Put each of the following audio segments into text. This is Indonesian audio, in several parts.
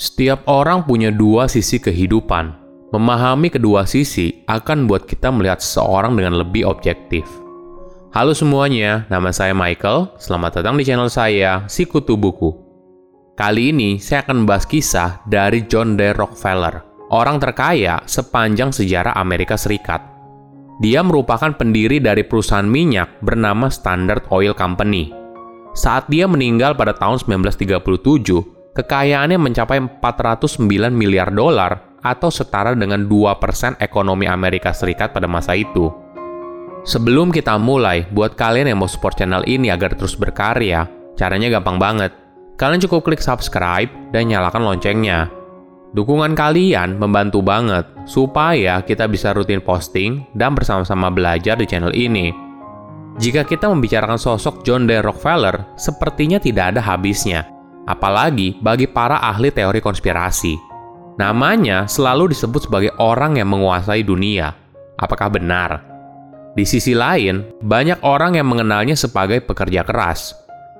Setiap orang punya dua sisi kehidupan. Memahami kedua sisi akan buat kita melihat seseorang dengan lebih objektif. Halo semuanya, nama saya Michael. Selamat datang di channel saya, Sikutu Buku. Kali ini saya akan membahas kisah dari John D. Rockefeller, orang terkaya sepanjang sejarah Amerika Serikat. Dia merupakan pendiri dari perusahaan minyak bernama Standard Oil Company. Saat dia meninggal pada tahun 1937, kekayaannya mencapai 409 miliar dolar atau setara dengan 2% ekonomi Amerika Serikat pada masa itu. Sebelum kita mulai, buat kalian yang mau support channel ini agar terus berkarya, caranya gampang banget. Kalian cukup klik subscribe dan nyalakan loncengnya. Dukungan kalian membantu banget supaya kita bisa rutin posting dan bersama-sama belajar di channel ini. Jika kita membicarakan sosok John D. Rockefeller, sepertinya tidak ada habisnya apalagi bagi para ahli teori konspirasi. Namanya selalu disebut sebagai orang yang menguasai dunia. Apakah benar? Di sisi lain, banyak orang yang mengenalnya sebagai pekerja keras.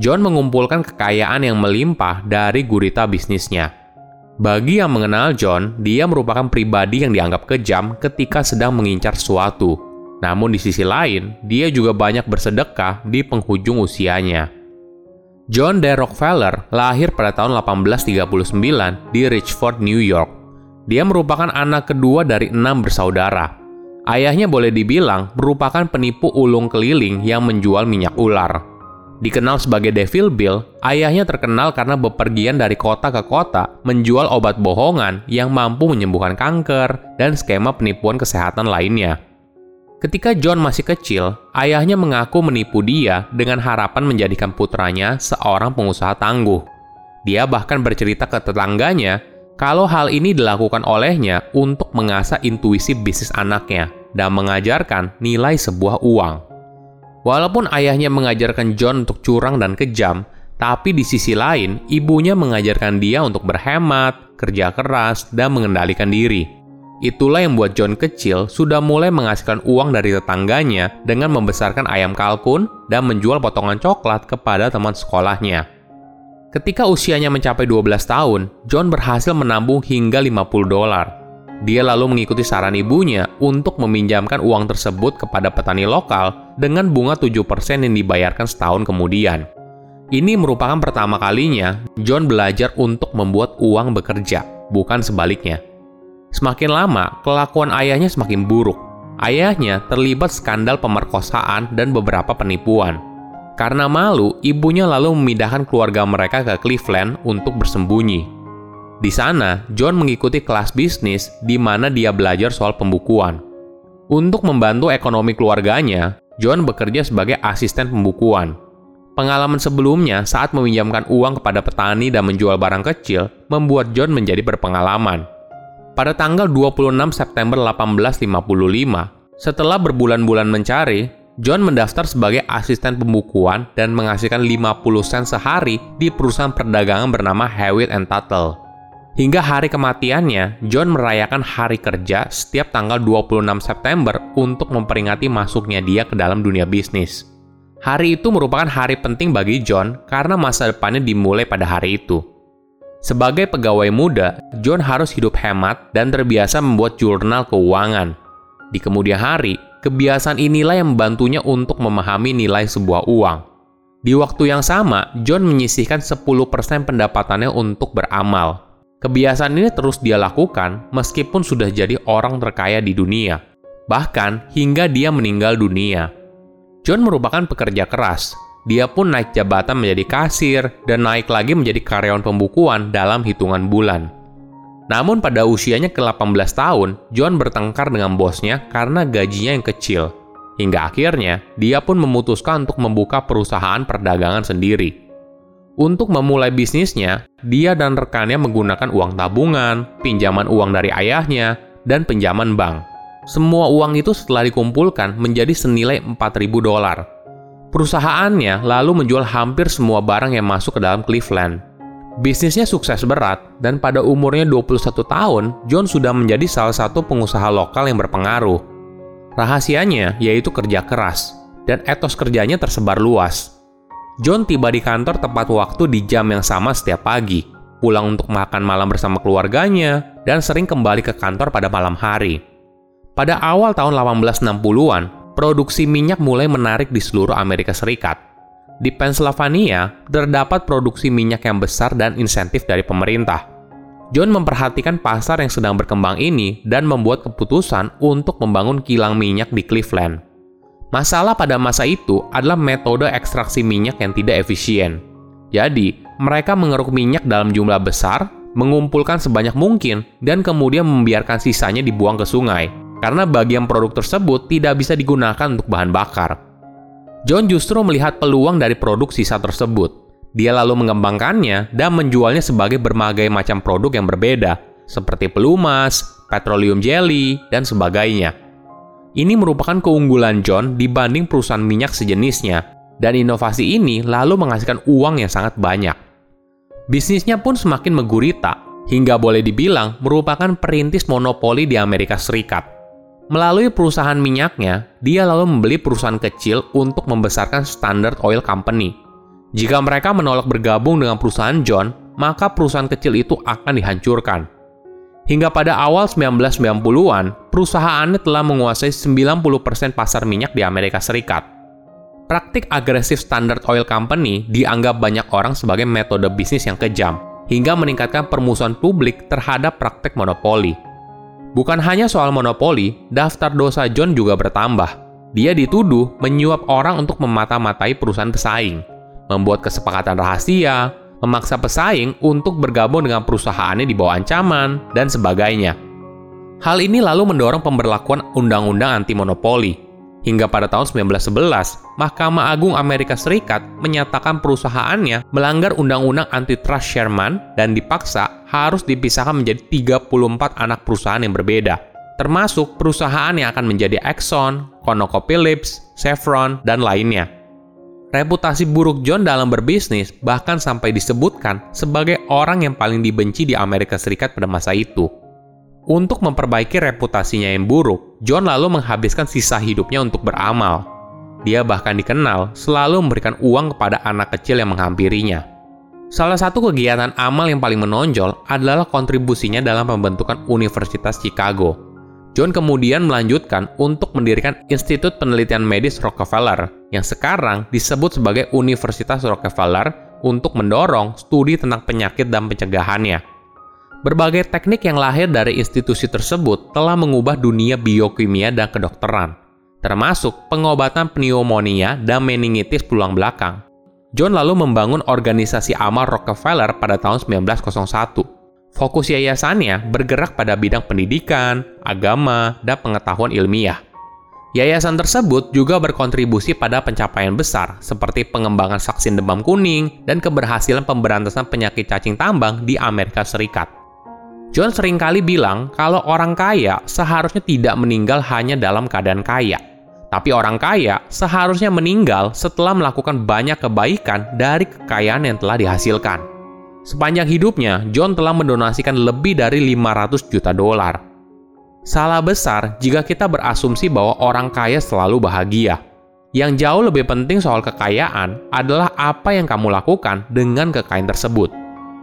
John mengumpulkan kekayaan yang melimpah dari gurita bisnisnya. Bagi yang mengenal John, dia merupakan pribadi yang dianggap kejam ketika sedang mengincar sesuatu. Namun di sisi lain, dia juga banyak bersedekah di penghujung usianya. John D. Rockefeller lahir pada tahun 1839 di Richford, New York. Dia merupakan anak kedua dari enam bersaudara. Ayahnya boleh dibilang merupakan penipu ulung keliling yang menjual minyak ular. Dikenal sebagai Devil Bill, ayahnya terkenal karena bepergian dari kota ke kota menjual obat bohongan yang mampu menyembuhkan kanker dan skema penipuan kesehatan lainnya. Ketika John masih kecil, ayahnya mengaku menipu dia dengan harapan menjadikan putranya seorang pengusaha tangguh. Dia bahkan bercerita ke tetangganya kalau hal ini dilakukan olehnya untuk mengasah intuisi bisnis anaknya dan mengajarkan nilai sebuah uang. Walaupun ayahnya mengajarkan John untuk curang dan kejam, tapi di sisi lain, ibunya mengajarkan dia untuk berhemat, kerja keras, dan mengendalikan diri. Itulah yang membuat John kecil sudah mulai menghasilkan uang dari tetangganya dengan membesarkan ayam kalkun dan menjual potongan coklat kepada teman sekolahnya. Ketika usianya mencapai 12 tahun, John berhasil menabung hingga 50 dolar. Dia lalu mengikuti saran ibunya untuk meminjamkan uang tersebut kepada petani lokal dengan bunga 7% yang dibayarkan setahun kemudian. Ini merupakan pertama kalinya John belajar untuk membuat uang bekerja, bukan sebaliknya. Semakin lama, kelakuan ayahnya semakin buruk. Ayahnya terlibat skandal pemerkosaan dan beberapa penipuan. Karena malu, ibunya lalu memindahkan keluarga mereka ke Cleveland untuk bersembunyi. Di sana, John mengikuti kelas bisnis di mana dia belajar soal pembukuan. Untuk membantu ekonomi keluarganya, John bekerja sebagai asisten pembukuan. Pengalaman sebelumnya saat meminjamkan uang kepada petani dan menjual barang kecil membuat John menjadi berpengalaman. Pada tanggal 26 September 1855, setelah berbulan-bulan mencari, John mendaftar sebagai asisten pembukuan dan menghasilkan 50 sen sehari di perusahaan perdagangan bernama Hewitt and Tuttle. Hingga hari kematiannya, John merayakan hari kerja setiap tanggal 26 September untuk memperingati masuknya dia ke dalam dunia bisnis. Hari itu merupakan hari penting bagi John karena masa depannya dimulai pada hari itu. Sebagai pegawai muda, John harus hidup hemat dan terbiasa membuat jurnal keuangan. Di kemudian hari, kebiasaan inilah yang membantunya untuk memahami nilai sebuah uang. Di waktu yang sama, John menyisihkan 10% pendapatannya untuk beramal. Kebiasaan ini terus dia lakukan meskipun sudah jadi orang terkaya di dunia. Bahkan hingga dia meninggal dunia. John merupakan pekerja keras, dia pun naik jabatan menjadi kasir dan naik lagi menjadi karyawan pembukuan dalam hitungan bulan. Namun pada usianya ke-18 tahun, John bertengkar dengan bosnya karena gajinya yang kecil. Hingga akhirnya, dia pun memutuskan untuk membuka perusahaan perdagangan sendiri. Untuk memulai bisnisnya, dia dan rekannya menggunakan uang tabungan, pinjaman uang dari ayahnya, dan pinjaman bank. Semua uang itu setelah dikumpulkan menjadi senilai 4.000 dolar Perusahaannya lalu menjual hampir semua barang yang masuk ke dalam Cleveland. Bisnisnya sukses berat, dan pada umurnya 21 tahun, John sudah menjadi salah satu pengusaha lokal yang berpengaruh. Rahasianya yaitu kerja keras, dan etos kerjanya tersebar luas. John tiba di kantor tepat waktu di jam yang sama setiap pagi. pulang untuk makan malam bersama keluarganya, dan sering kembali ke kantor pada malam hari. Pada awal tahun 1860-an, produksi minyak mulai menarik di seluruh Amerika Serikat. Di Pennsylvania, terdapat produksi minyak yang besar dan insentif dari pemerintah. John memperhatikan pasar yang sedang berkembang ini dan membuat keputusan untuk membangun kilang minyak di Cleveland. Masalah pada masa itu adalah metode ekstraksi minyak yang tidak efisien. Jadi, mereka mengeruk minyak dalam jumlah besar, mengumpulkan sebanyak mungkin, dan kemudian membiarkan sisanya dibuang ke sungai, karena bagian produk tersebut tidak bisa digunakan untuk bahan bakar. John justru melihat peluang dari produk sisa tersebut dia lalu mengembangkannya dan menjualnya sebagai berbagai macam produk yang berbeda, seperti pelumas, petroleum jelly, dan sebagainya. Ini merupakan keunggulan John dibanding perusahaan minyak sejenisnya, dan inovasi ini lalu menghasilkan uang yang sangat banyak. Bisnisnya pun semakin menggurita, hingga boleh dibilang merupakan perintis monopoli di Amerika Serikat. Melalui perusahaan minyaknya, dia lalu membeli perusahaan kecil untuk membesarkan Standard Oil Company – jika mereka menolak bergabung dengan perusahaan John, maka perusahaan kecil itu akan dihancurkan. Hingga pada awal 1990-an, perusahaannya telah menguasai 90% pasar minyak di Amerika Serikat. Praktik agresif Standard Oil Company dianggap banyak orang sebagai metode bisnis yang kejam, hingga meningkatkan permusuhan publik terhadap praktik monopoli. Bukan hanya soal monopoli, daftar dosa John juga bertambah. Dia dituduh menyuap orang untuk memata-matai perusahaan pesaing membuat kesepakatan rahasia, memaksa pesaing untuk bergabung dengan perusahaannya di bawah ancaman, dan sebagainya. Hal ini lalu mendorong pemberlakuan Undang-Undang Anti Monopoli. Hingga pada tahun 1911, Mahkamah Agung Amerika Serikat menyatakan perusahaannya melanggar Undang-Undang Antitrust Sherman dan dipaksa harus dipisahkan menjadi 34 anak perusahaan yang berbeda, termasuk perusahaan yang akan menjadi Exxon, ConocoPhillips, Chevron, dan lainnya. Reputasi buruk John dalam berbisnis bahkan sampai disebutkan sebagai orang yang paling dibenci di Amerika Serikat pada masa itu. Untuk memperbaiki reputasinya yang buruk, John lalu menghabiskan sisa hidupnya untuk beramal. Dia bahkan dikenal selalu memberikan uang kepada anak kecil yang menghampirinya. Salah satu kegiatan amal yang paling menonjol adalah kontribusinya dalam pembentukan Universitas Chicago. John kemudian melanjutkan untuk mendirikan Institut Penelitian Medis Rockefeller yang sekarang disebut sebagai Universitas Rockefeller untuk mendorong studi tentang penyakit dan pencegahannya. Berbagai teknik yang lahir dari institusi tersebut telah mengubah dunia biokimia dan kedokteran, termasuk pengobatan pneumonia dan meningitis pulang belakang. John lalu membangun organisasi amal Rockefeller pada tahun 1901. Fokus yayasannya bergerak pada bidang pendidikan, agama, dan pengetahuan ilmiah. Yayasan tersebut juga berkontribusi pada pencapaian besar seperti pengembangan vaksin demam kuning dan keberhasilan pemberantasan penyakit cacing tambang di Amerika Serikat. John sering kali bilang kalau orang kaya seharusnya tidak meninggal hanya dalam keadaan kaya, tapi orang kaya seharusnya meninggal setelah melakukan banyak kebaikan dari kekayaan yang telah dihasilkan. Sepanjang hidupnya, John telah mendonasikan lebih dari 500 juta dolar Salah besar jika kita berasumsi bahwa orang kaya selalu bahagia. Yang jauh lebih penting soal kekayaan adalah apa yang kamu lakukan dengan kekayaan tersebut.